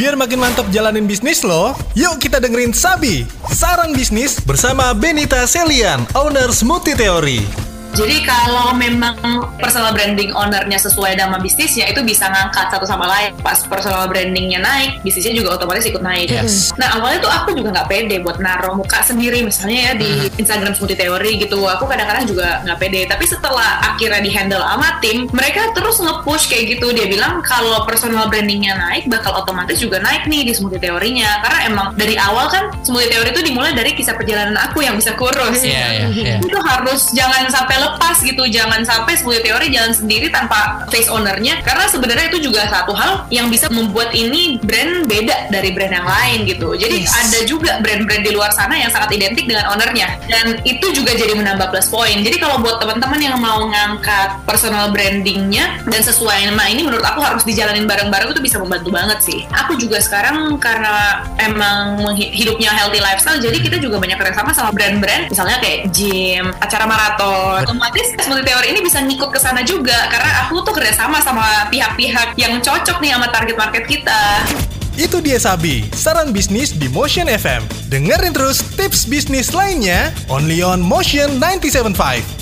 Biar makin mantap jalanin bisnis lo, yuk kita dengerin Sabi, saran bisnis bersama Benita Selian, owner Smoothie Theory. Jadi kalau memang personal branding ownernya sesuai sama bisnisnya itu bisa ngangkat satu sama lain. Pas personal brandingnya naik, bisnisnya juga otomatis ikut naik. Yes. Nah awalnya tuh aku juga nggak pede buat naruh muka sendiri misalnya ya di Instagram Smoothie Theory gitu. Aku kadang-kadang juga nggak pede. Tapi setelah akhirnya di handle sama tim, mereka terus nge-push kayak gitu. Dia bilang kalau personal brandingnya naik, bakal otomatis juga naik nih di Smoothie Theory-nya. Karena emang dari awal kan Smoothie Theory itu dimulai dari kisah perjalanan aku yang bisa kurus. Iya, iya, iya. Itu harus jangan sampai lepas gitu. Jangan sampai smoothie teori jalan sendiri tanpa face ownernya. Karena sebenarnya itu juga satu hal yang bisa membuat ini brand beda dari brand yang lain gitu. Jadi Yes. ada juga brand-brand di luar sana yang sangat identik dengan ownernya. Dan itu juga jadi menambah plus point. Jadi kalau buat teman-teman yang mau ngangkat personal brandingnya dan sesuai nama ini menurut aku harus dijalanin bareng-bareng itu bisa membantu banget sih. Aku juga sekarang karena emang hidupnya healthy lifestyle jadi kita juga banyak kerjasama sama brand-brand. Misalnya kayak gym acara maraton otomatis smoothie teori ini bisa ngikut ke sana juga karena aku tuh kerjasama sama pihak-pihak yang cocok nih sama target market kita Itu dia Sabi, saran bisnis di Motion FM. Dengerin terus tips bisnis lainnya only on Motion 975.